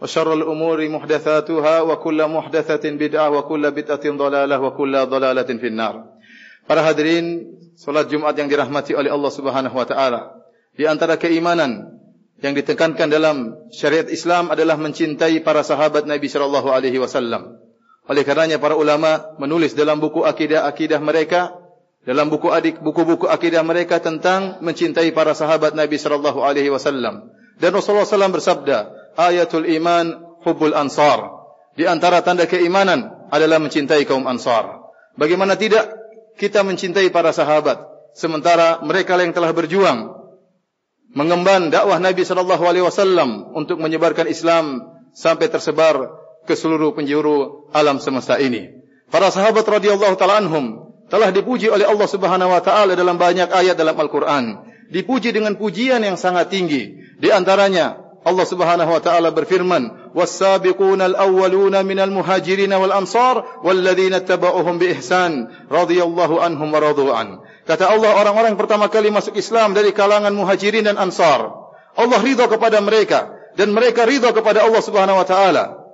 وشر الأمور محدثاتها وكل محدثة بدعة وكل بدعة ضلالة وكل ضلالة في النار Para hadirin, salat Jumat yang dirahmati oleh Allah Subhanahu wa taala. Di antara keimanan yang ditekankan dalam syariat Islam adalah mencintai para sahabat Nabi sallallahu alaihi wasallam. Oleh karenanya para ulama menulis dalam buku akidah-akidah mereka, dalam buku adik buku-buku akidah mereka tentang mencintai para sahabat Nabi sallallahu alaihi wasallam. Dan Rasulullah SAW bersabda, ayatul iman hubul ansar. Di antara tanda keimanan adalah mencintai kaum ansar. Bagaimana tidak kita mencintai para sahabat sementara mereka yang telah berjuang mengemban dakwah Nabi sallallahu alaihi wasallam untuk menyebarkan Islam sampai tersebar ke seluruh penjuru alam semesta ini. Para sahabat radhiyallahu taala anhum telah dipuji oleh Allah Subhanahu wa taala dalam banyak ayat dalam Al-Qur'an. Dipuji dengan pujian yang sangat tinggi. Di antaranya Allah Subhanahu wa taala berfirman, "Was-sabiqunal awwaluna minal muhajirin wal ansar walladzina tabauhum bi ihsan radhiyallahu anhum wa radu'an." Kata Allah, orang-orang pertama kali masuk Islam dari kalangan muhajirin dan ansar. Allah ridha kepada mereka dan mereka ridha kepada Allah Subhanahu wa taala.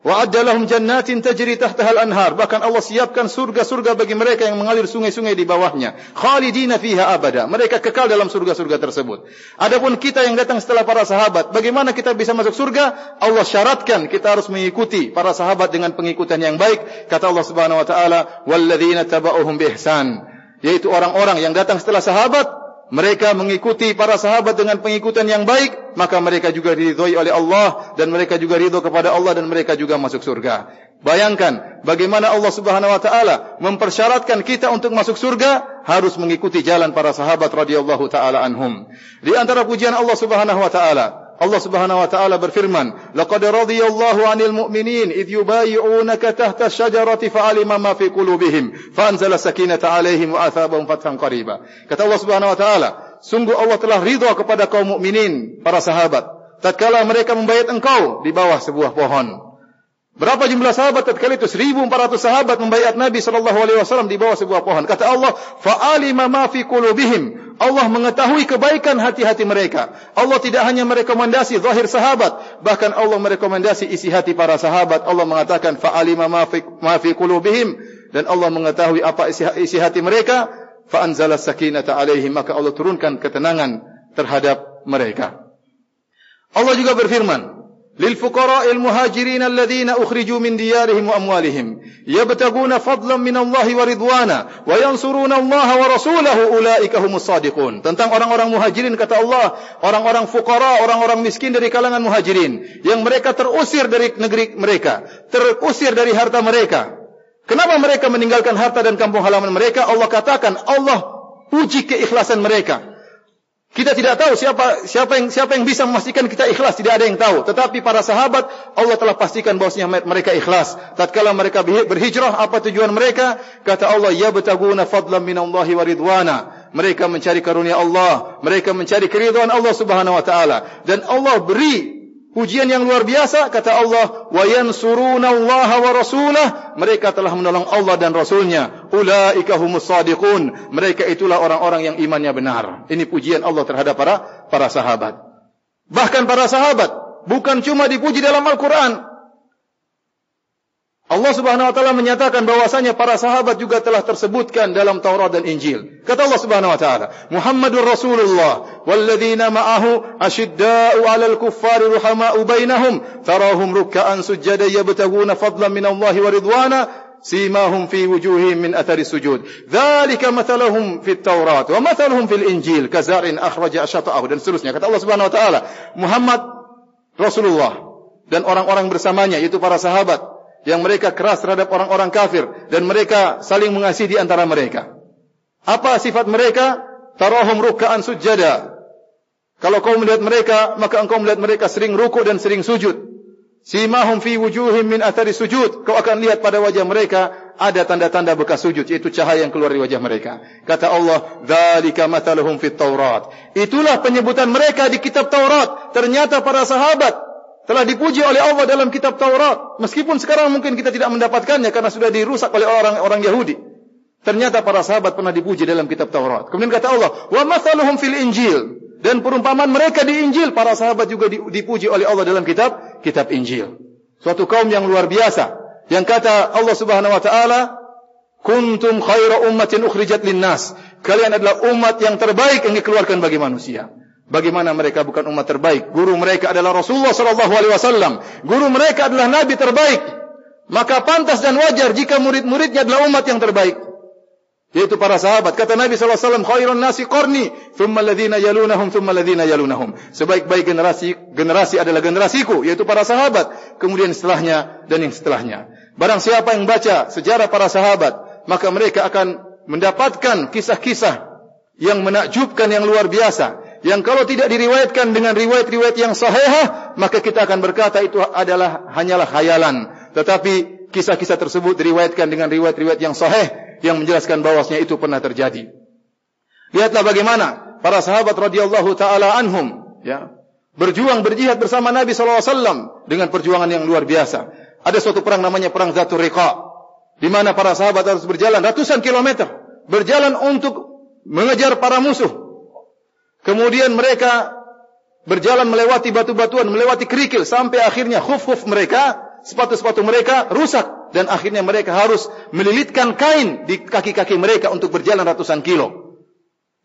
Wa adalahum jannatin tajri tahtaha al-anhar. Bahkan Allah siapkan surga-surga bagi mereka yang mengalir sungai-sungai di bawahnya. Khalidina fiha abada. Mereka kekal dalam surga-surga tersebut. Adapun kita yang datang setelah para sahabat, bagaimana kita bisa masuk surga? Allah syaratkan kita harus mengikuti para sahabat dengan pengikutan yang baik. Kata Allah Subhanahu wa taala, "Walladzina tabauhum biihsan." Yaitu orang-orang yang datang setelah sahabat, mereka mengikuti para sahabat dengan pengikutan yang baik, maka mereka juga diridhoi oleh Allah dan mereka juga ridho kepada Allah dan mereka juga masuk surga. Bayangkan bagaimana Allah Subhanahu wa taala mempersyaratkan kita untuk masuk surga harus mengikuti jalan para sahabat radhiyallahu taala anhum. Di antara pujian Allah Subhanahu wa taala, Allah Subhanahu wa taala berfirman, "Laqad radiyallahu 'anil mu'minin id yubayyi'unaka tahta asy-syajarati fa'alima ma fi qulubihim fa anzala sakinata 'alaihim wa athabahum fathan qariba." Kata Allah Subhanahu wa taala, sungguh Allah telah ridha kepada kaum mukminin, para sahabat, tatkala mereka membayat engkau di bawah sebuah pohon. Berapa jumlah sahabat tatkala itu? 1400 sahabat membayat Nabi sallallahu alaihi wasallam di bawah sebuah pohon. Kata Allah, "Fa'alima ma fi qulubihim." Allah mengetahui kebaikan hati-hati mereka. Allah tidak hanya merekomendasi zahir sahabat, bahkan Allah merekomendasi isi hati para sahabat. Allah mengatakan fa'alima ma fi ma fi qulubihim dan Allah mengetahui apa isi, isi hati mereka, fa anzala sakinata alaihim maka Allah turunkan ketenangan terhadap mereka. Allah juga berfirman, للفقراء المهاجرين الذين أخرجوا من ديارهم وأموالهم يبتغون فضلا من الله ورضوانا وينصرون الله ورسوله أولئك هم الصادقون tentang orang-orang muhajirin kata Allah orang-orang fukara orang-orang miskin dari kalangan muhajirin yang mereka terusir dari negeri mereka terusir dari harta mereka kenapa mereka meninggalkan harta dan kampung halaman mereka Allah katakan Allah puji keikhlasan mereka kita tidak tahu siapa siapa yang siapa yang bisa memastikan kita ikhlas, tidak ada yang tahu. Tetapi para sahabat Allah telah pastikan bahwasanya mereka ikhlas. Tatkala mereka berhijrah, apa tujuan mereka? Kata Allah, "Ya bataguna fadlan minallahi wa ridwana." Mereka mencari karunia Allah, mereka mencari keridhaan Allah Subhanahu wa taala dan Allah beri Pujian yang luar biasa kata Allah wa yansuruna Allah wa rasulah. Mereka telah menolong Allah dan rasulnya. Ulaika humus sadiqun. Mereka itulah orang-orang yang imannya benar. Ini pujian Allah terhadap para para sahabat. Bahkan para sahabat bukan cuma dipuji dalam Al-Qur'an Allah Subhanahu wa taala menyatakan bahwasanya para sahabat juga telah tersebutkan dalam Taurat dan Injil. Kata Allah Subhanahu wa taala, Muhammadur Rasulullah walladzina ma'ahu asyidda'u 'alal kuffari ruhama'u bainahum tarahum ruk'an sujada yabtaguna fadlan min Allah wa ridwana simahum fi wujuhihim min athari sujud. Dzalika mathaluhum fit Taurat wa mathaluhum fil Injil kazar'in akhraja ashata'ahu dan seterusnya. Kata Allah Subhanahu wa taala, Muhammad Rasulullah dan orang-orang bersamanya yaitu para sahabat yang mereka keras terhadap orang-orang kafir dan mereka saling mengasihi di antara mereka. Apa sifat mereka? Tarahum ruk'an sujada. Kalau kau melihat mereka, maka engkau melihat mereka sering ruku dan sering sujud. Simahum fi wujuhim min athari sujud. Kau akan lihat pada wajah mereka ada tanda-tanda bekas sujud yaitu cahaya yang keluar dari wajah mereka. Kata Allah, "Dzalika mathaluhum fit Taurat." Itulah penyebutan mereka di kitab Taurat. Ternyata para sahabat telah dipuji oleh Allah dalam kitab Taurat. Meskipun sekarang mungkin kita tidak mendapatkannya karena sudah dirusak oleh orang-orang Yahudi. Ternyata para sahabat pernah dipuji dalam kitab Taurat. Kemudian kata Allah, "Wa mathaluhum fil Injil." Dan perumpamaan mereka di Injil, para sahabat juga dipuji oleh Allah dalam kitab kitab Injil. Suatu kaum yang luar biasa. Yang kata Allah Subhanahu wa taala, "Kuntum khaira ummatin ukhrijat linnas." Kalian adalah umat yang terbaik yang dikeluarkan bagi manusia. Bagaimana mereka bukan umat terbaik? Guru mereka adalah Rasulullah sallallahu alaihi wasallam. Guru mereka adalah nabi terbaik. Maka pantas dan wajar jika murid-muridnya adalah umat yang terbaik yaitu para sahabat. Kata Nabi wasallam, "Khairun nasi qarni, thumma alladhina yalunahum, thumma alladhina yalunahum." Sebaik-baik generasi generasi adalah generasiku, yaitu para sahabat, kemudian setelahnya dan yang setelahnya. Barang siapa yang baca sejarah para sahabat, maka mereka akan mendapatkan kisah-kisah yang menakjubkan yang luar biasa. Yang kalau tidak diriwayatkan dengan riwayat-riwayat yang sahihah, maka kita akan berkata itu adalah hanyalah khayalan. Tetapi kisah-kisah tersebut diriwayatkan dengan riwayat-riwayat yang sahih yang menjelaskan bahwasanya itu pernah terjadi. Lihatlah bagaimana para sahabat radhiyallahu taala anhum ya berjuang berjihad bersama Nabi sallallahu alaihi wasallam dengan perjuangan yang luar biasa. Ada suatu perang namanya perang Zatul Riqa di mana para sahabat harus berjalan ratusan kilometer berjalan untuk mengejar para musuh. Kemudian mereka berjalan melewati batu-batuan, melewati kerikil sampai akhirnya khuf-khuf mereka, sepatu-sepatu mereka rusak dan akhirnya mereka harus melilitkan kain di kaki-kaki mereka untuk berjalan ratusan kilo.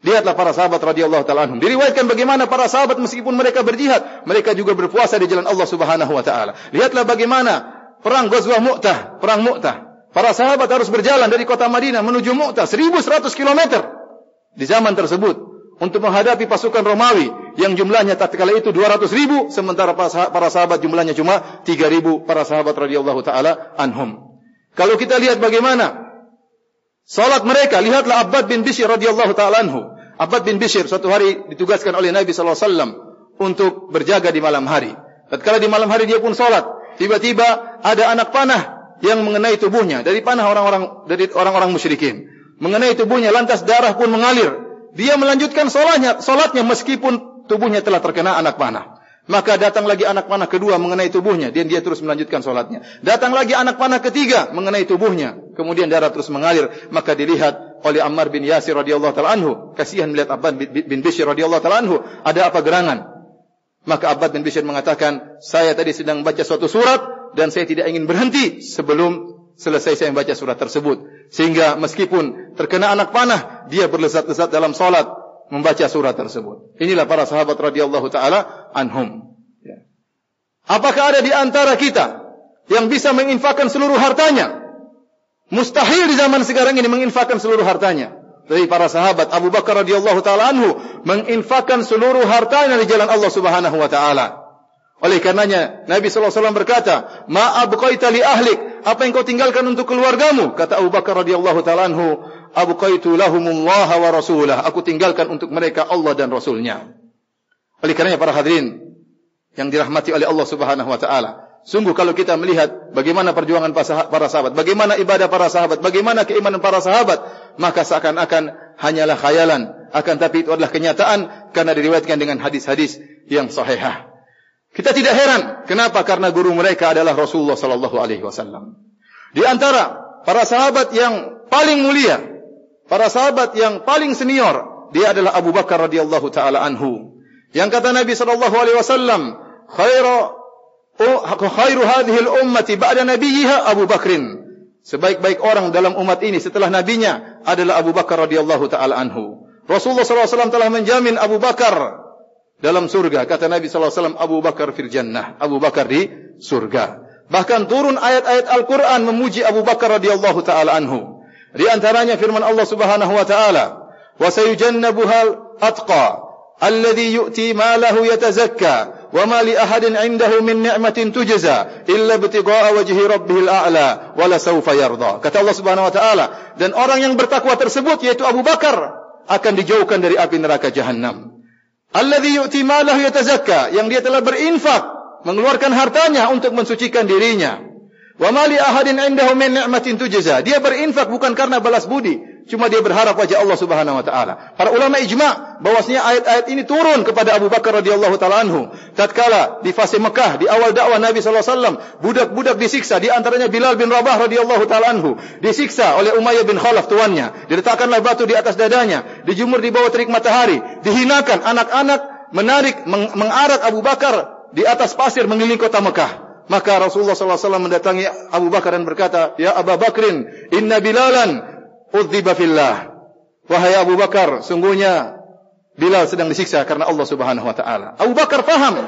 Lihatlah para sahabat radhiyallahu taala anhum. Diriwayatkan bagaimana para sahabat meskipun mereka berjihad, mereka juga berpuasa di jalan Allah Subhanahu wa taala. Lihatlah bagaimana perang Ghazwah Mu'tah, perang Mu'tah. Para sahabat harus berjalan dari kota Madinah menuju Mu'tah 1100 km di zaman tersebut untuk menghadapi pasukan Romawi yang jumlahnya tatkala itu 200 ribu sementara para sahabat jumlahnya cuma 3 ribu para sahabat radhiyallahu taala anhum. Kalau kita lihat bagaimana salat mereka, lihatlah Abbad bin Bishr radhiyallahu taala anhu. Abbad bin Bishr suatu hari ditugaskan oleh Nabi wasallam untuk berjaga di malam hari. Tatkala di malam hari dia pun salat, tiba-tiba ada anak panah yang mengenai tubuhnya dari panah orang-orang dari orang-orang musyrikin. Mengenai tubuhnya lantas darah pun mengalir dia melanjutkan solatnya, solatnya meskipun tubuhnya telah terkena anak panah. Maka datang lagi anak panah kedua mengenai tubuhnya, dan dia terus melanjutkan solatnya. Datang lagi anak panah ketiga mengenai tubuhnya, kemudian darah terus mengalir. Maka dilihat oleh Ammar bin Yasir radhiyallahu anhu, kasihan melihat Abbad bin Bishr radhiyallahu anhu, ada apa gerangan? Maka Abbad bin Bishr mengatakan, saya tadi sedang baca suatu surat dan saya tidak ingin berhenti sebelum selesai saya membaca surat tersebut. Sehingga meskipun terkena anak panah, dia berlesat-lesat dalam solat membaca surat tersebut. Inilah para sahabat radhiyallahu taala anhum. Ya. Apakah ada di antara kita yang bisa menginfakkan seluruh hartanya? Mustahil di zaman sekarang ini menginfakkan seluruh hartanya. Dari para sahabat Abu Bakar radhiyallahu taala anhu menginfakkan seluruh hartanya di jalan Allah Subhanahu wa taala. Oleh karenanya Nabi sallallahu alaihi wasallam berkata, "Ma abqaita li ahlik?" Apa yang kau tinggalkan untuk keluargamu? Kata Abu Bakar radhiyallahu taala anhu, "Abqaitu lahumullah wa rasulah." Aku tinggalkan untuk mereka Allah dan Rasulnya. Oleh karenanya para hadirin yang dirahmati oleh Allah Subhanahu wa taala, sungguh kalau kita melihat bagaimana perjuangan para sahabat, bagaimana ibadah para sahabat, bagaimana keimanan para sahabat, maka seakan-akan hanyalah khayalan, akan tapi itu adalah kenyataan karena diriwayatkan dengan hadis-hadis yang sahihah. Kita tidak heran. Kenapa? Karena guru mereka adalah Rasulullah sallallahu alaihi wasallam. Di antara para sahabat yang paling mulia, para sahabat yang paling senior, dia adalah Abu Bakar radhiyallahu taala anhu. Yang kata Nabi sallallahu alaihi wasallam, khairu khairu hadhihi al-ummati ba'da nabiyha Abu Bakrin. Sebaik-baik orang dalam umat ini setelah nabinya adalah Abu Bakar radhiyallahu taala anhu. Rasulullah sallallahu alaihi wasallam telah menjamin Abu Bakar dalam surga. Kata Nabi wasallam Abu Bakar fil jannah. Abu Bakar di surga. Bahkan turun ayat-ayat Al-Qur'an memuji Abu Bakar radhiyallahu taala anhu. Di antaranya firman Allah Subhanahu wa taala malahu yatazakka wa ma li ahadin 'indahu min ni'matin tujza illa ibtigha'a wajhi rabbihil a'la wa la sawfa yarda. Kata Allah Subhanahu wa taala dan orang yang bertakwa tersebut yaitu Abu Bakar akan dijauhkan dari api neraka jahanam Alladhi yu'ti malahu yatazakka yang dia telah berinfak mengeluarkan hartanya untuk mensucikan dirinya. Wa mali ahadin indahu min ni'matin tujza. Dia berinfak bukan karena balas budi, cuma dia berharap wajah Allah Subhanahu wa taala. Para ulama ijma' bahwasanya ayat-ayat ini turun kepada Abu Bakar radhiyallahu taala anhu. Tatkala di fase Mekah, di awal dakwah Nabi sallallahu alaihi wasallam, budak-budak disiksa, di antaranya Bilal bin Rabah radhiyallahu taala anhu, disiksa oleh Umayyah bin Khalaf tuannya. Diletakkanlah batu di atas dadanya, dijemur di bawah terik matahari, dihinakan anak-anak menarik mengarak Abu Bakar di atas pasir mengelilingi kota Mekah. Maka Rasulullah SAW mendatangi Abu Bakar dan berkata, Ya Abu Bakrin, inna bilalan udhiba fillah. Wahai Abu Bakar, sungguhnya Bilal sedang disiksa karena Allah Subhanahu Wa Taala. Abu Bakar faham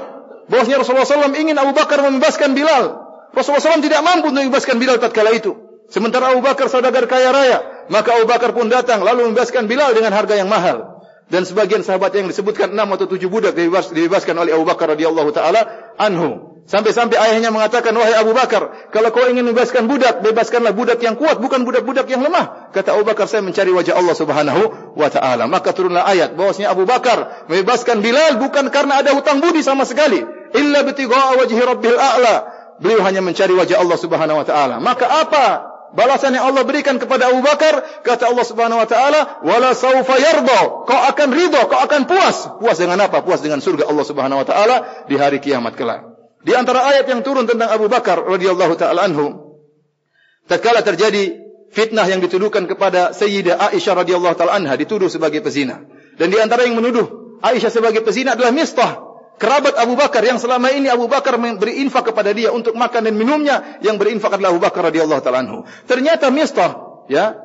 bahwasanya Rasulullah SAW ingin Abu Bakar membebaskan Bilal. Rasulullah SAW tidak mampu untuk membebaskan Bilal tatkala itu. Sementara Abu Bakar saudagar kaya raya, maka Abu Bakar pun datang lalu membebaskan Bilal dengan harga yang mahal. Dan sebagian sahabat yang disebutkan enam atau tujuh budak dibebaskan oleh Abu Bakar radhiyallahu taala anhu. Sampai-sampai ayahnya mengatakan, wahai Abu Bakar, kalau kau ingin membebaskan budak, bebaskanlah budak yang kuat, bukan budak-budak yang lemah. Kata Abu Bakar, saya mencari wajah Allah subhanahu wa ta'ala. Maka turunlah ayat, bahwasanya Abu Bakar membebaskan Bilal bukan karena ada hutang budi sama sekali. Illa betiga'a wajhi rabbil a'la. Beliau hanya mencari wajah Allah subhanahu wa ta'ala. Maka apa balasan yang Allah berikan kepada Abu Bakar? Kata Allah subhanahu wa ta'ala, wala sawfa yardo. Kau akan ridho, kau akan puas. Puas dengan apa? Puas dengan surga Allah subhanahu wa ta'ala di hari kiamat kelak. Di antara ayat yang turun tentang Abu Bakar radhiyallahu taala anhu, tatkala terjadi fitnah yang dituduhkan kepada Sayyidah Aisyah radhiyallahu taala anha dituduh sebagai pezina. Dan di antara yang menuduh Aisyah sebagai pezina adalah Mistah, kerabat Abu Bakar yang selama ini Abu Bakar beri infak kepada dia untuk makan dan minumnya yang berinfak adalah Abu Bakar radhiyallahu taala anhu. Ternyata Mistah, ya,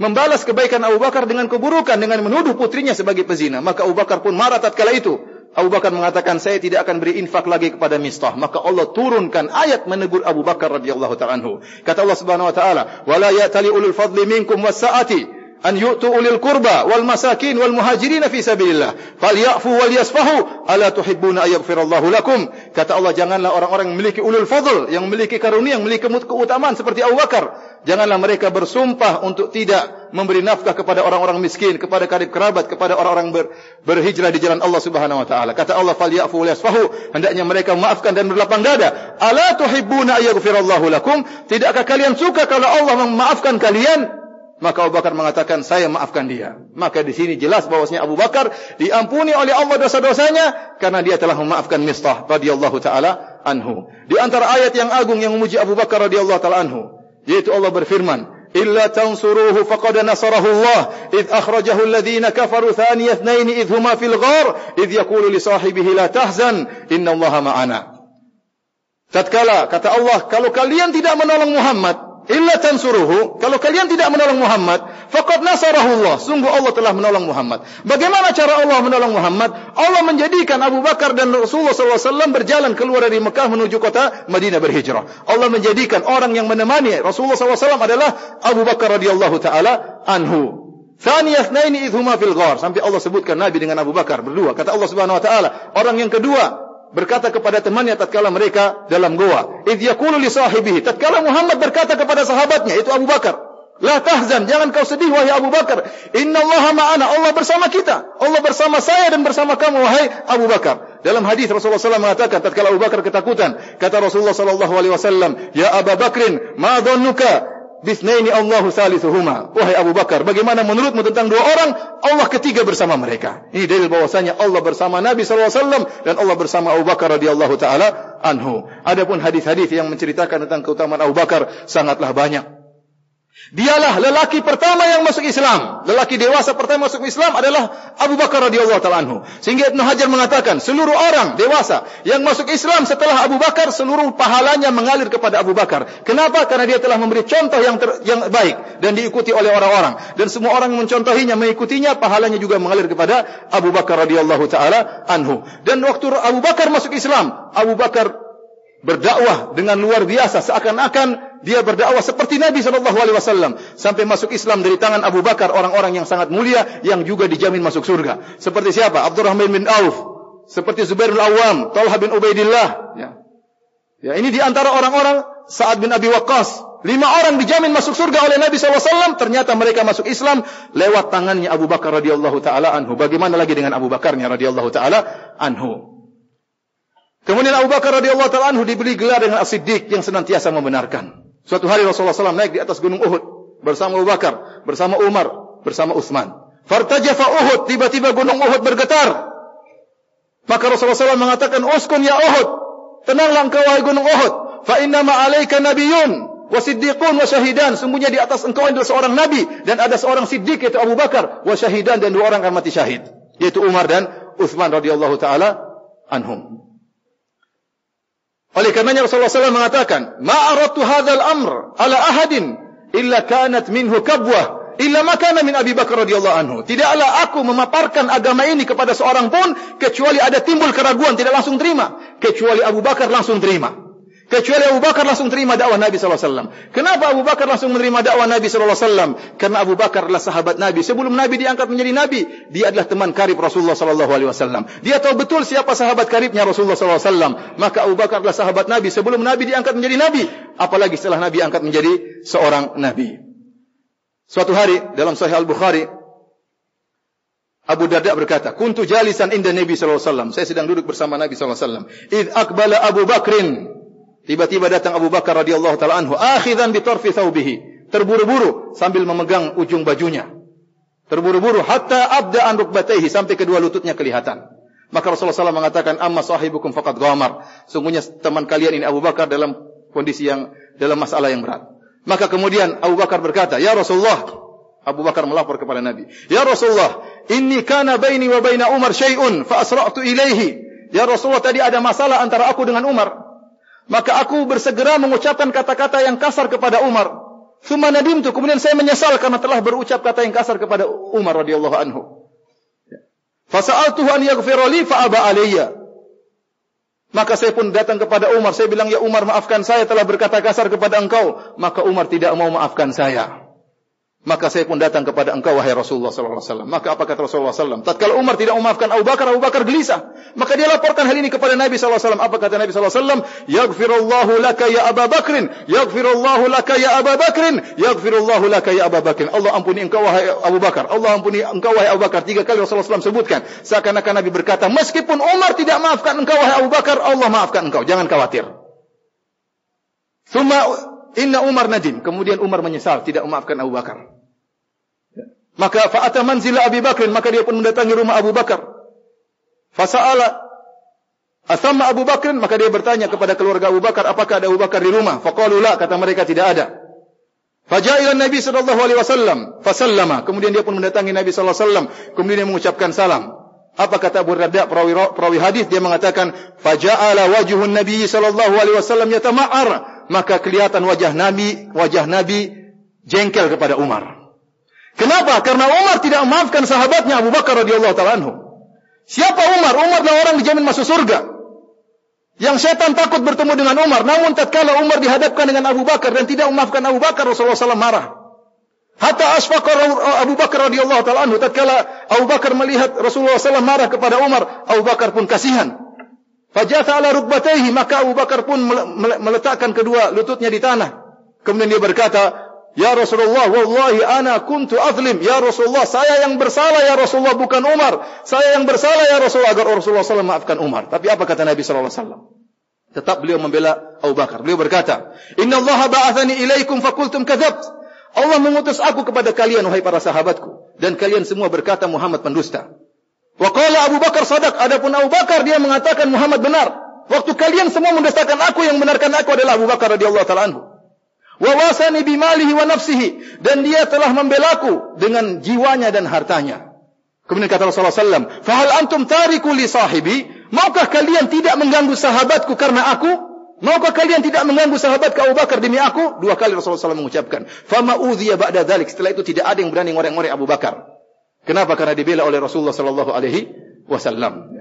membalas kebaikan Abu Bakar dengan keburukan dengan menuduh putrinya sebagai pezina. Maka Abu Bakar pun marah tatkala itu. Abu Bakar mengatakan saya tidak akan beri infak lagi kepada Mistah. Maka Allah turunkan ayat menegur Abu Bakar radhiyallahu taala anhu. Kata Allah Subhanahu wa taala wala ya'tali ulul fadli minkum was-sa'ati an yu'tu ulil qurba wal masakin wal muhajirin fi sabilillah. Falyafu wal yasfahu ala tuhibbuna ay yaghfirallahu lakum? Kata Allah janganlah orang-orang yang memiliki ulul fadl yang memiliki karunia yang memiliki keutamaan seperti Abu Bakar. Janganlah mereka bersumpah untuk tidak memberi nafkah kepada orang-orang miskin kepada karib kerabat kepada orang-orang ber, berhijrah di jalan Allah Subhanahu wa taala. Kata Allah falyafu wal yasfahu hendaknya mereka memaafkan dan berlapang dada. Ala tuhibbuna ay yaghfirallahu lakum? Tidakkah kalian suka kalau Allah memaafkan kalian Maka Abu Bakar mengatakan, saya maafkan dia. Maka di sini jelas bahwasanya Abu Bakar diampuni oleh Allah dosa-dosanya karena dia telah memaafkan Mistah radhiyallahu taala anhu. Di antara ayat yang agung yang memuji Abu Bakar radhiyallahu taala anhu, yaitu Allah berfirman, "Illa tansuruhu faqad nasarahu Allah id akhrajahu alladhina kafaru thani ithnain id huma fil ghar id yaqulu li sahibihi la tahzan inna Allah ma'ana." Tatkala kata Allah, kalau kalian tidak menolong Muhammad, illa tansuruhu kalau kalian tidak menolong Muhammad faqad nasarahu Allah sungguh Allah telah menolong Muhammad. Bagaimana cara Allah menolong Muhammad? Allah menjadikan Abu Bakar dan Rasulullah SAW berjalan keluar dari Mekah menuju kota Madinah berhijrah. Allah menjadikan orang yang menemani Rasulullah SAW adalah Abu Bakar radhiyallahu taala anhu. Thani yathnaini idhuma fil ghar. Sampai Allah sebutkan Nabi dengan Abu Bakar berdua. Kata Allah Subhanahu wa taala orang yang kedua berkata kepada temannya tatkala mereka dalam goa. Idh yaqulu li sahibihi. Tatkala Muhammad berkata kepada sahabatnya itu Abu Bakar, "La tahzan, jangan kau sedih wahai Abu Bakar. Inna Allah ma'ana. Allah bersama kita. Allah bersama saya dan bersama kamu wahai Abu Bakar." Dalam hadis Rasulullah SAW mengatakan tatkala Abu Bakar ketakutan, kata Rasulullah wasallam, "Ya Abu Bakrin, ma dhannuka Bisnaini Allahu salisuhuma. Wahai Abu Bakar, bagaimana menurutmu tentang dua orang? Allah ketiga bersama mereka. Ini dalil bahwasanya Allah bersama Nabi sallallahu alaihi wasallam dan Allah bersama Abu Bakar radhiyallahu taala anhu. Adapun hadis-hadis yang menceritakan tentang keutamaan Abu Bakar sangatlah banyak. Dialah lelaki pertama yang masuk Islam. Lelaki dewasa pertama masuk Islam adalah Abu Bakar radhiyallahu taala anhu. Sehingga Ibnu Hajar mengatakan, seluruh orang dewasa yang masuk Islam setelah Abu Bakar seluruh pahalanya mengalir kepada Abu Bakar. Kenapa? Karena dia telah memberi contoh yang ter, yang baik dan diikuti oleh orang-orang. Dan semua orang yang mencontohinya, mengikutinya, pahalanya juga mengalir kepada Abu Bakar radhiyallahu taala anhu. Dan waktu Abu Bakar masuk Islam, Abu Bakar berdakwah dengan luar biasa seakan-akan dia berdakwah seperti Nabi sallallahu alaihi wasallam. Sampai masuk Islam dari tangan Abu Bakar orang-orang yang sangat mulia yang juga dijamin masuk surga. Seperti siapa? Abdurrahman bin Auf. Seperti Zubair bin Awam Talha bin Ubaidillah. Ya. Ya ini di antara orang-orang Sa'ad bin Abi Waqqas. Lima orang dijamin masuk surga oleh Nabi wasallam. Ternyata mereka masuk Islam lewat tangannya Abu Bakar radhiyallahu taala anhu. Bagaimana lagi dengan Abu Bakarnya radhiyallahu taala anhu? Kemudian Abu Bakar radhiyallahu taala anhu diberi gelar dengan As-Siddiq yang senantiasa membenarkan. Suatu hari Rasulullah SAW naik di atas gunung Uhud bersama Abu Bakar, bersama Umar, bersama Utsman. Fartajafa Uhud, tiba-tiba gunung Uhud bergetar. Maka Rasulullah SAW mengatakan, "Uskun ya Uhud, tenanglah engkau wahai gunung Uhud, fa inna ma 'alaika nabiyyun wa siddiqun wa syahidan." Sungguhnya di atas engkau adalah seorang nabi dan ada seorang siddiq yaitu Abu Bakar, wa syahidan dan dua orang akan mati syahid, yaitu Umar dan Utsman radhiyallahu taala anhum. Oleh karenanya Rasulullah SAW mengatakan, "Ma'aratu hadzal amr ala ahadin illa kanat minhu kabwah illa makana min Abi Bakar radhiyallahu anhu." Tidaklah aku memaparkan agama ini kepada seorang pun kecuali ada timbul keraguan tidak langsung terima, kecuali Abu Bakar langsung terima. Kecuali Abu Bakar langsung terima dakwah Nabi wasallam. Kenapa Abu Bakar langsung menerima dakwah Nabi wasallam? Karena Abu Bakar adalah sahabat Nabi. Sebelum Nabi diangkat menjadi nabi, dia adalah teman karib Rasulullah wasallam. Dia tahu betul siapa sahabat karibnya Rasulullah wasallam. Maka Abu Bakar adalah sahabat Nabi sebelum Nabi diangkat menjadi nabi, apalagi setelah Nabi angkat menjadi seorang nabi. Suatu hari dalam Sahih Al-Bukhari Abu Darda berkata, "Kuntu jalisan inda Nabi sallallahu alaihi wasallam." Saya sedang duduk bersama Nabi sallallahu alaihi wasallam. Id aqbala Abu Bakrin Tiba-tiba datang Abu Bakar radhiyallahu taala anhu, akhidan bi tarfi thawbihi, terburu-buru sambil memegang ujung bajunya. Terburu-buru hatta abda an rukbatayhi sampai kedua lututnya kelihatan. Maka Rasulullah SAW mengatakan, "Amma sahibukum faqad ghamar." Sungguhnya teman kalian ini Abu Bakar dalam kondisi yang dalam masalah yang berat. Maka kemudian Abu Bakar berkata, "Ya Rasulullah," Abu Bakar melapor kepada Nabi, "Ya Rasulullah, inni kana baini wa baina Umar syai'un fa asra'tu ilaihi." Ya Rasulullah, tadi ada masalah antara aku dengan Umar. Maka aku bersegera mengucapkan kata-kata yang kasar kepada Umar. Thumma nadimtu. Kemudian saya menyesal karena telah berucap kata yang kasar kepada Umar radhiyallahu anhu. Fasa'altuhu an yaghfira li fa aba alayya. Maka saya pun datang kepada Umar. Saya bilang, ya Umar maafkan saya telah berkata kasar kepada engkau. Maka Umar tidak mau maafkan saya. Maka saya pun datang kepada engkau wahai Rasulullah sallallahu alaihi wasallam. Maka apa kata Rasulullah sallallahu Tatkala Umar tidak memaafkan Abu Bakar, Abu Bakar gelisah. Maka dia laporkan hal ini kepada Nabi sallallahu alaihi wasallam. Apa kata Nabi sallallahu alaihi wasallam? Yaghfirullahu laka ya Abu Bakrin, yaghfirullahu laka ya Abu Bakrin, yaghfirullahu laka ya Abu Bakrin. Allah ampuni engkau wahai Abu Bakar. Allah ampuni engkau wahai Abu Bakar. Tiga kali Rasulullah sallallahu sebutkan. Seakan-akan Nabi berkata, meskipun Umar tidak maafkan engkau wahai Abu Bakar, Allah maafkan engkau. Jangan khawatir. Thumma inna Umar nadim. Kemudian Umar menyesal tidak memaafkan Abu Bakar. Maka fa'ata manzila Abu Bakr, maka dia pun mendatangi rumah Abu Bakar. Fasa'ala Asamma Abu Bakr, maka dia bertanya kepada keluarga Abu Bakar, apakah ada Abu Bakar di rumah? Faqalu la, kata mereka tidak ada. Faja'ila Nabi sallallahu alaihi wasallam, fasallama. Kemudian dia pun mendatangi Nabi sallallahu alaihi wasallam, kemudian dia mengucapkan salam. Apa kata Abu Rabi' perawi, perawi hadis dia mengatakan faja'ala wajhun Nabi sallallahu alaihi wasallam yatama'ar maka kelihatan wajah Nabi wajah Nabi jengkel kepada Umar Kenapa? Karena Umar tidak memaafkan sahabatnya Abu Bakar radhiyallahu taala anhu. Siapa Umar? Umar adalah orang dijamin masuk surga. Yang setan takut bertemu dengan Umar, namun tatkala Umar dihadapkan dengan Abu Bakar dan tidak memaafkan Abu Bakar, Rasulullah SAW marah. Hatta asfaqa Abu Bakar radhiyallahu taala anhu tatkala Abu Bakar melihat Rasulullah SAW marah kepada Umar, Abu Bakar pun kasihan. Fajatha ala rukbatayhi, maka Abu Bakar pun meletakkan kedua lututnya di tanah. Kemudian dia berkata, Ya Rasulullah, wallahi ana kuntu azlim. Ya Rasulullah, saya yang bersalah ya Rasulullah bukan Umar. Saya yang bersalah ya Rasulullah agar Rasulullah SAW maafkan Umar. Tapi apa kata Nabi SAW? Tetap beliau membela Abu Bakar. Beliau berkata, Inna Allah ba'athani ilaikum fakultum kadhabt. Allah mengutus aku kepada kalian, wahai para sahabatku. Dan kalian semua berkata Muhammad pendusta. Wa qala Abu Bakar sadaq. Adapun Abu Bakar, dia mengatakan Muhammad benar. Waktu kalian semua mendustakan aku, yang benarkan aku adalah Abu Bakar radhiyallahu taala anhu wa wasani bimalihi wa nafsihi dan dia telah membelaku dengan jiwanya dan hartanya. Kemudian kata Rasulullah sallam, "Fa hal antum tariku li sahibi? Maukah kalian tidak mengganggu sahabatku karena aku? Maukah kalian tidak mengganggu sahabat Abu Bakar demi aku?" Dua kali Rasulullah sallam mengucapkan, "Fa ma udhiya ba'da dzalik." Setelah itu tidak ada yang berani ngorek-ngorek Abu Bakar. Kenapa? Karena dibela oleh Rasulullah sallallahu alaihi wasallam.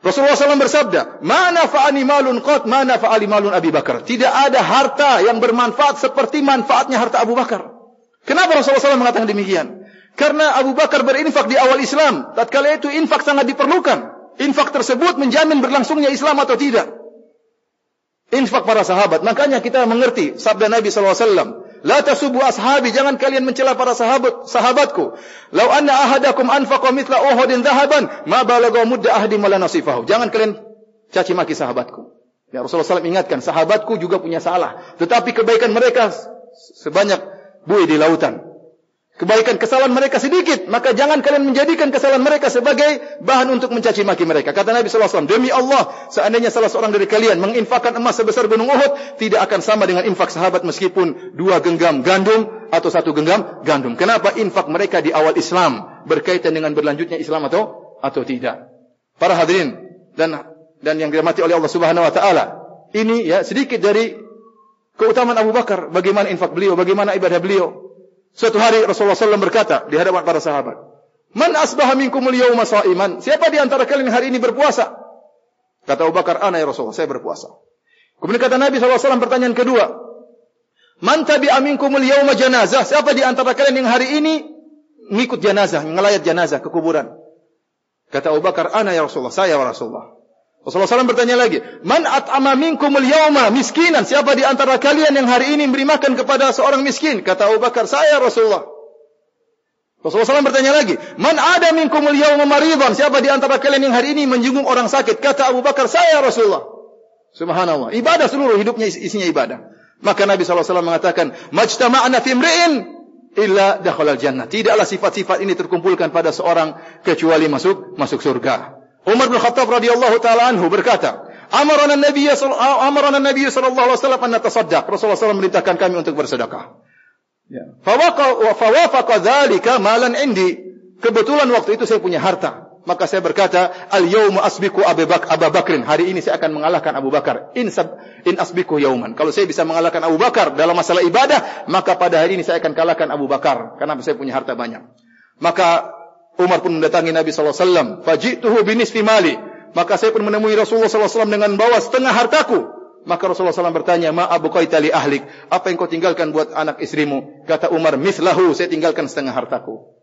Rasulullah SAW bersabda, Mana fa'ani malun qat, mana fa'ali malun Abi Bakar. Tidak ada harta yang bermanfaat seperti manfaatnya harta Abu Bakar. Kenapa Rasulullah SAW mengatakan demikian? Karena Abu Bakar berinfak di awal Islam. Tatkala itu infak sangat diperlukan. Infak tersebut menjamin berlangsungnya Islam atau tidak. Infak para sahabat. Makanya kita mengerti sabda Nabi SAW. La tasubu ashabi, jangan kalian mencela para sahabat sahabatku. Lau anna ahadakum anfaqa mithla Uhudin dhahaban, ma balagha mudda ahdi mala nasifahu. Jangan kalian caci maki sahabatku. Ya Rasulullah SAW ingatkan, sahabatku juga punya salah. Tetapi kebaikan mereka sebanyak buih di lautan. Kebaikan kesalahan mereka sedikit. Maka jangan kalian menjadikan kesalahan mereka sebagai bahan untuk mencaci maki mereka. Kata Nabi SAW, demi Allah, seandainya salah seorang dari kalian menginfakkan emas sebesar gunung Uhud, tidak akan sama dengan infak sahabat meskipun dua genggam gandum atau satu genggam gandum. Kenapa infak mereka di awal Islam berkaitan dengan berlanjutnya Islam atau atau tidak? Para hadirin dan dan yang dirahmati oleh Allah Subhanahu wa taala. Ini ya sedikit dari keutamaan Abu Bakar, bagaimana infak beliau, bagaimana ibadah beliau. Suatu hari Rasulullah SAW berkata di hadapan para sahabat, "Man asbaha minkum al-yawma sha'iman?" Siapa di antara kalian hari ini berpuasa? Kata Abu Bakar, "Ana ya Rasulullah, saya berpuasa." Kemudian kata Nabi SAW pertanyaan kedua, "Man tabi'a minkum al-yawma janazah?" Siapa di antara kalian yang hari ini mengikut jenazah, ngelayat jenazah ke kuburan? Kata Abu Bakar, "Ana ya Rasulullah, saya ya Rasulullah." Rasulullah SAW bertanya lagi, Man at'ama minkumul yawma miskinan? Siapa di antara kalian yang hari ini memberi makan kepada seorang miskin? Kata Abu Bakar, saya Rasulullah. Rasulullah SAW bertanya lagi, Man ada minkumul yawma maridhan? Siapa di antara kalian yang hari ini menjenguk orang sakit? Kata Abu Bakar, saya Rasulullah. Subhanallah. Ibadah seluruh hidupnya isinya ibadah. Maka Nabi SAW mengatakan, Majtama'na fimri'in illa dakhalal jannah. Tidaklah sifat-sifat ini terkumpulkan pada seorang kecuali masuk masuk surga. Umar bin Khattab radhiyallahu taala anhu berkata, "Amarana Nabi amarana Nabi sallallahu alaihi wasallam an natasaddaq." Rasulullah SAW memerintahkan kami untuk bersedekah. Ya. Fawaqa fawafaqa dzalika malan indi. Kebetulan waktu itu saya punya harta. Maka saya berkata, "Al-yawma asbiqu Abu Bakar Abu Bakrin." Hari ini saya akan mengalahkan Abu Bakar. In sab, in asbiqu yauman. Kalau saya bisa mengalahkan Abu Bakar dalam masalah ibadah, maka pada hari ini saya akan kalahkan Abu Bakar karena saya punya harta banyak. Maka Umar pun mendatangi Nabi wasallam, "Fajituhu binisfi mali." Maka saya pun menemui Rasulullah wasallam dengan bawa setengah hartaku. Maka Rasulullah SAW bertanya, Ma abu li ahlik? Apa yang kau tinggalkan buat anak istrimu? Kata Umar, Mislahu, saya tinggalkan setengah hartaku.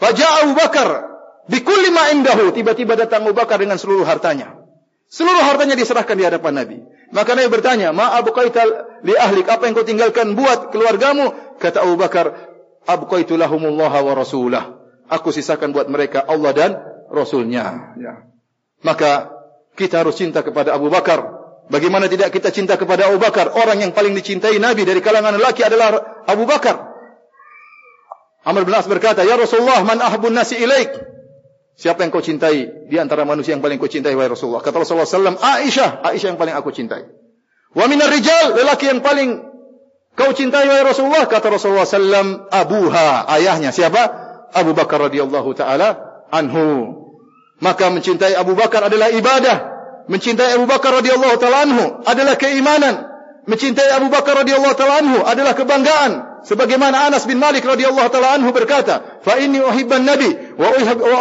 Fajah Abu Bakar, Bikulli ma indahu. Tiba-tiba datang Abu Bakar dengan seluruh hartanya. Seluruh hartanya diserahkan di hadapan Nabi. Maka Nabi bertanya, Ma abu li ahlik? Apa yang kau tinggalkan buat keluargamu? Kata Abu Bakar, Abu lahumullah wa rasulah aku sisakan buat mereka Allah dan Rasulnya. Ya. Maka kita harus cinta kepada Abu Bakar. Bagaimana tidak kita cinta kepada Abu Bakar? Orang yang paling dicintai Nabi dari kalangan lelaki adalah Abu Bakar. Amr bin As berkata, Ya Rasulullah, man ahbun nasi ilaik? Siapa yang kau cintai di antara manusia yang paling kau cintai, wahai Rasulullah? Kata Rasulullah SAW, Aisyah. Aisyah yang paling aku cintai. Wa minar rijal, lelaki yang paling kau cintai, wahai Rasulullah? Kata Rasulullah SAW, Abuha, ayahnya. Siapa? Abu Bakar radhiyallahu taala anhu. Maka mencintai Abu Bakar adalah ibadah. Mencintai Abu Bakar radhiyallahu taala anhu adalah keimanan. Mencintai Abu Bakar radhiyallahu taala anhu adalah kebanggaan. Sebagaimana Anas bin Malik radhiyallahu taala anhu berkata, "Fa inni uhibban nabi wa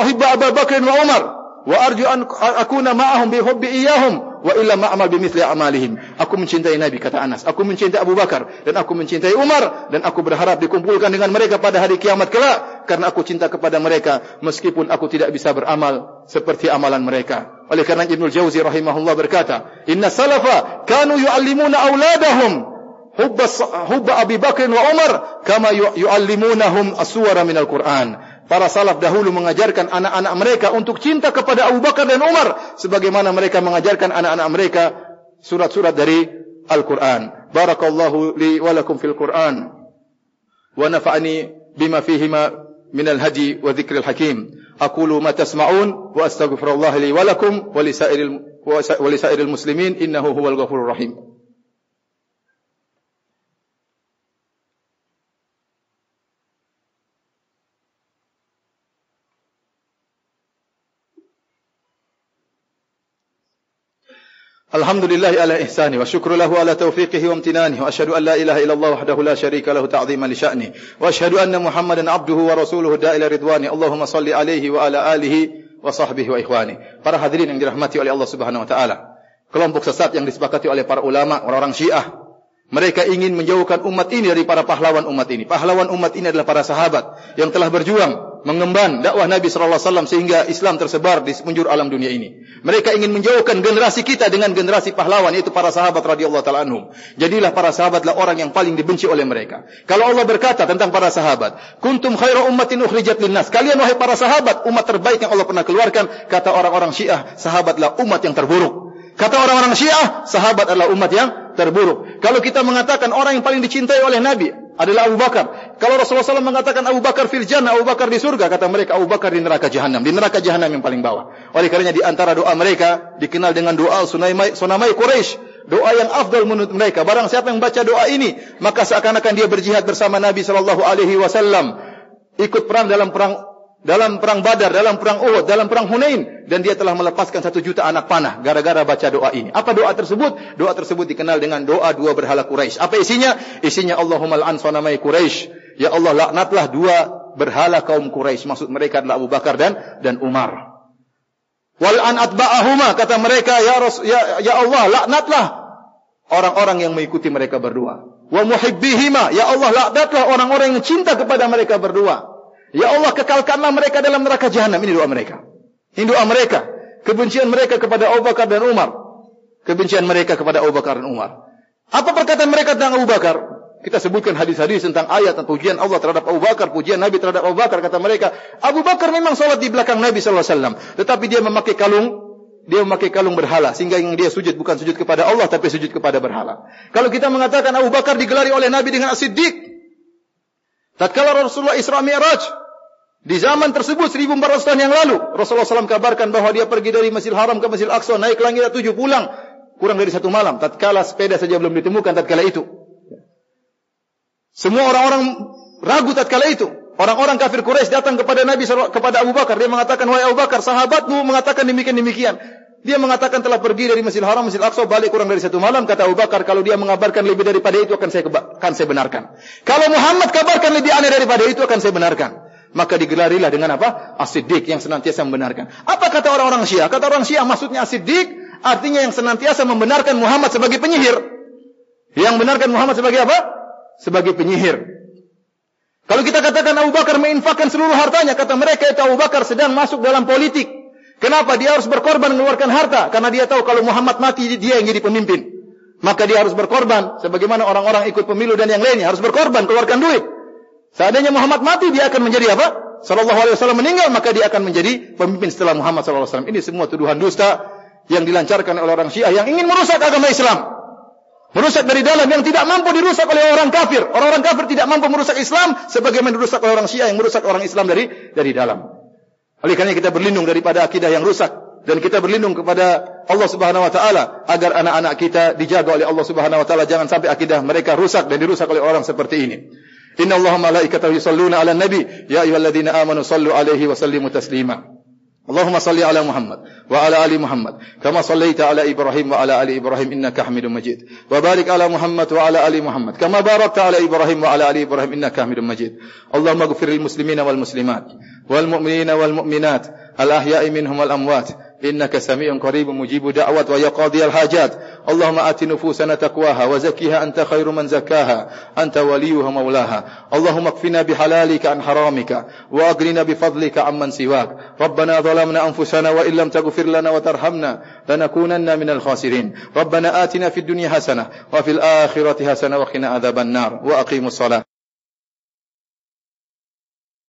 uhibbu Abu Bakar wa Umar wa arju an akuna ma'ahum bi hubbi iyyahum." wa illa ma'amal bimithli amalihim. Aku mencintai Nabi kata Anas. Aku mencintai Abu Bakar dan aku mencintai Umar dan aku berharap dikumpulkan dengan mereka pada hari kiamat kelak karena aku cinta kepada mereka meskipun aku tidak bisa beramal seperti amalan mereka. Oleh karena Ibnu Jauzi rahimahullah berkata, "Inna salafa kanu yu'allimuna auladahum hubba hubba Abi Bakar wa Umar kama yu'allimunahum as-suwara minal Qur'an." para salaf dahulu mengajarkan anak-anak mereka untuk cinta kepada Abu Bakar dan Umar sebagaimana mereka mengajarkan anak-anak mereka surat-surat dari Al-Qur'an. Barakallahu li wa lakum fil Qur'an wa nafa'ani bima fihi ma min al-hadi wa dhikril hakim. Aqulu ma tasma'un wa astaghfirullah li wa lakum wa li sa'iril الحمد لله على إحسانه وشكر له على توفيقه وامتنانه وأشهد أن لا إله إلا الله وحده لا شريك له تعظيما لشأنه وأشهد أن محمدا عبده ورسوله دا إلى رضوانه اللهم صل عليه وعلى آله وصحبه وإخوانه para hadirin yang dirahmati oleh Allah subhanahu wa ta'ala kelompok sesat yang disepakati oleh para ulama orang-orang syiah mereka ingin menjauhkan umat ini dari para pahlawan umat ini pahlawan umat ini adalah para sahabat yang telah berjuang mengemban dakwah Nabi sallallahu alaihi wasallam sehingga Islam tersebar di penjuru alam dunia ini. Mereka ingin menjauhkan generasi kita dengan generasi pahlawan yaitu para sahabat radhiyallahu taala anhum. Jadilah para sahabatlah orang yang paling dibenci oleh mereka. Kalau Allah berkata tentang para sahabat, "Kuntum khairu ummatin ukhrijat linnas." Kalian wahai para sahabat, umat terbaik yang Allah pernah keluarkan, kata orang-orang Syiah, sahabatlah umat yang terburuk. Kata orang-orang Syiah, sahabat adalah umat yang terburuk. Kalau kita mengatakan orang yang paling dicintai oleh Nabi adalah Abu Bakar. Kalau Rasulullah SAW mengatakan Abu Bakar fil jannah, Abu Bakar di surga, kata mereka Abu Bakar di neraka jahanam. Di neraka jahanam yang paling bawah. Oleh karenanya di antara doa mereka dikenal dengan doa Sunamai, Sunamai Quraisy. Doa yang afdal menurut mereka. Barang siapa yang baca doa ini, maka seakan-akan dia berjihad bersama Nabi sallallahu alaihi wasallam. Ikut perang dalam perang dalam perang Badar, dalam perang Uhud, dalam perang Hunain dan dia telah melepaskan satu juta anak panah gara-gara baca doa ini. Apa doa tersebut? Doa tersebut dikenal dengan doa dua berhala Quraisy. Apa isinya? Isinya Allahumma al'an sanamai Quraisy. Ya Allah laknatlah dua berhala kaum Quraisy. Maksud mereka adalah Abu Bakar dan dan Umar. Wal an atba'ahuma kata mereka ya Ras, ya, ya Allah laknatlah orang-orang yang mengikuti mereka berdua. Wa muhibbihima ya Allah laknatlah orang-orang yang cinta kepada mereka berdua. Ya Allah kekalkanlah mereka dalam neraka jahanam. Ini doa mereka. Ini doa mereka. Kebencian mereka kepada Abu Bakar dan Umar. Kebencian mereka kepada Abu Bakar dan Umar. Apa perkataan mereka tentang Abu Bakar? Kita sebutkan hadis-hadis tentang ayat tentang pujian Allah terhadap Abu Bakar, pujian Nabi terhadap Abu Bakar. Kata mereka, Abu Bakar memang solat di belakang Nabi SAW. Tetapi dia memakai kalung, dia memakai kalung berhala. Sehingga yang dia sujud bukan sujud kepada Allah, tapi sujud kepada berhala. Kalau kita mengatakan Abu Bakar digelari oleh Nabi dengan As-Siddiq. Tatkala Rasulullah Isra Mi'raj, di zaman tersebut 1400 tahun yang lalu Rasulullah SAW kabarkan bahawa dia pergi dari Masjid Haram ke Masjid Aqsa naik langit tujuh pulang kurang dari satu malam. Tatkala sepeda saja belum ditemukan tatkala itu. Semua orang-orang ragu tatkala itu. Orang-orang kafir Quraisy datang kepada Nabi kepada Abu Bakar. Dia mengatakan wahai Abu Bakar sahabatmu mengatakan demikian demikian dia mengatakan telah pergi dari Masjid Haram Masjid Aqsa balik kurang dari satu malam. Kata Abu Bakar kalau dia mengabarkan lebih daripada itu akan saya akan saya benarkan. Kalau Muhammad kabarkan lebih aneh daripada itu akan saya benarkan maka digelarilah dengan apa? As-Siddiq yang senantiasa membenarkan. Apa kata orang-orang Syiah? Kata orang Syiah maksudnya As-Siddiq artinya yang senantiasa membenarkan Muhammad sebagai penyihir. Yang benarkan Muhammad sebagai apa? Sebagai penyihir. Kalau kita katakan Abu Bakar menginfakkan seluruh hartanya, kata mereka itu Abu Bakar sedang masuk dalam politik. Kenapa dia harus berkorban mengeluarkan harta? Karena dia tahu kalau Muhammad mati dia yang jadi pemimpin. Maka dia harus berkorban sebagaimana orang-orang ikut pemilu dan yang lainnya harus berkorban keluarkan duit. Seandainya Muhammad mati, dia akan menjadi apa? Sallallahu alaihi wasallam meninggal, maka dia akan menjadi pemimpin setelah Muhammad sallallahu alaihi wasallam. Ini semua tuduhan dusta yang dilancarkan oleh orang Syiah yang ingin merusak agama Islam. Merusak dari dalam yang tidak mampu dirusak oleh orang kafir. Orang-orang kafir tidak mampu merusak Islam sebagaimana dirusak oleh orang Syiah yang merusak orang Islam dari dari dalam. Oleh karena kita berlindung daripada akidah yang rusak dan kita berlindung kepada Allah Subhanahu wa taala agar anak-anak kita dijaga oleh Allah Subhanahu wa taala jangan sampai akidah mereka rusak dan dirusak oleh orang seperti ini. Inna Allah malaikatahu yusalluna ala nabi Ya ayuhalladzina amanu sallu alaihi wa sallimu taslima Allahumma salli ala Muhammad wa ala ali Muhammad kama sallaita ala Ibrahim wa ala ali Ibrahim innaka Hamidum Majid wa barik ala Muhammad wa ala ali Muhammad kama barakta ala Ibrahim wa ala ali Ibrahim innaka Hamidum Majid Allahumma ighfir lil muslimina إنك سميع قريب مجيب دعوة ويقاضي الحاجات. اللهم آت نفوسنا تقواها وزكيها أنت خير من زكاها. أنت وليها مولاها. اللهم اكفنا بحلالك عن حرامك وأغننا بفضلك عمن سواك. ربنا ظلمنا أنفسنا وإن لم تغفر لنا وترحمنا لنكونن من الخاسرين. ربنا آتنا في الدنيا حسنة وفي الآخرة حسنة وقنا عذاب النار. وأقيموا الصلاة.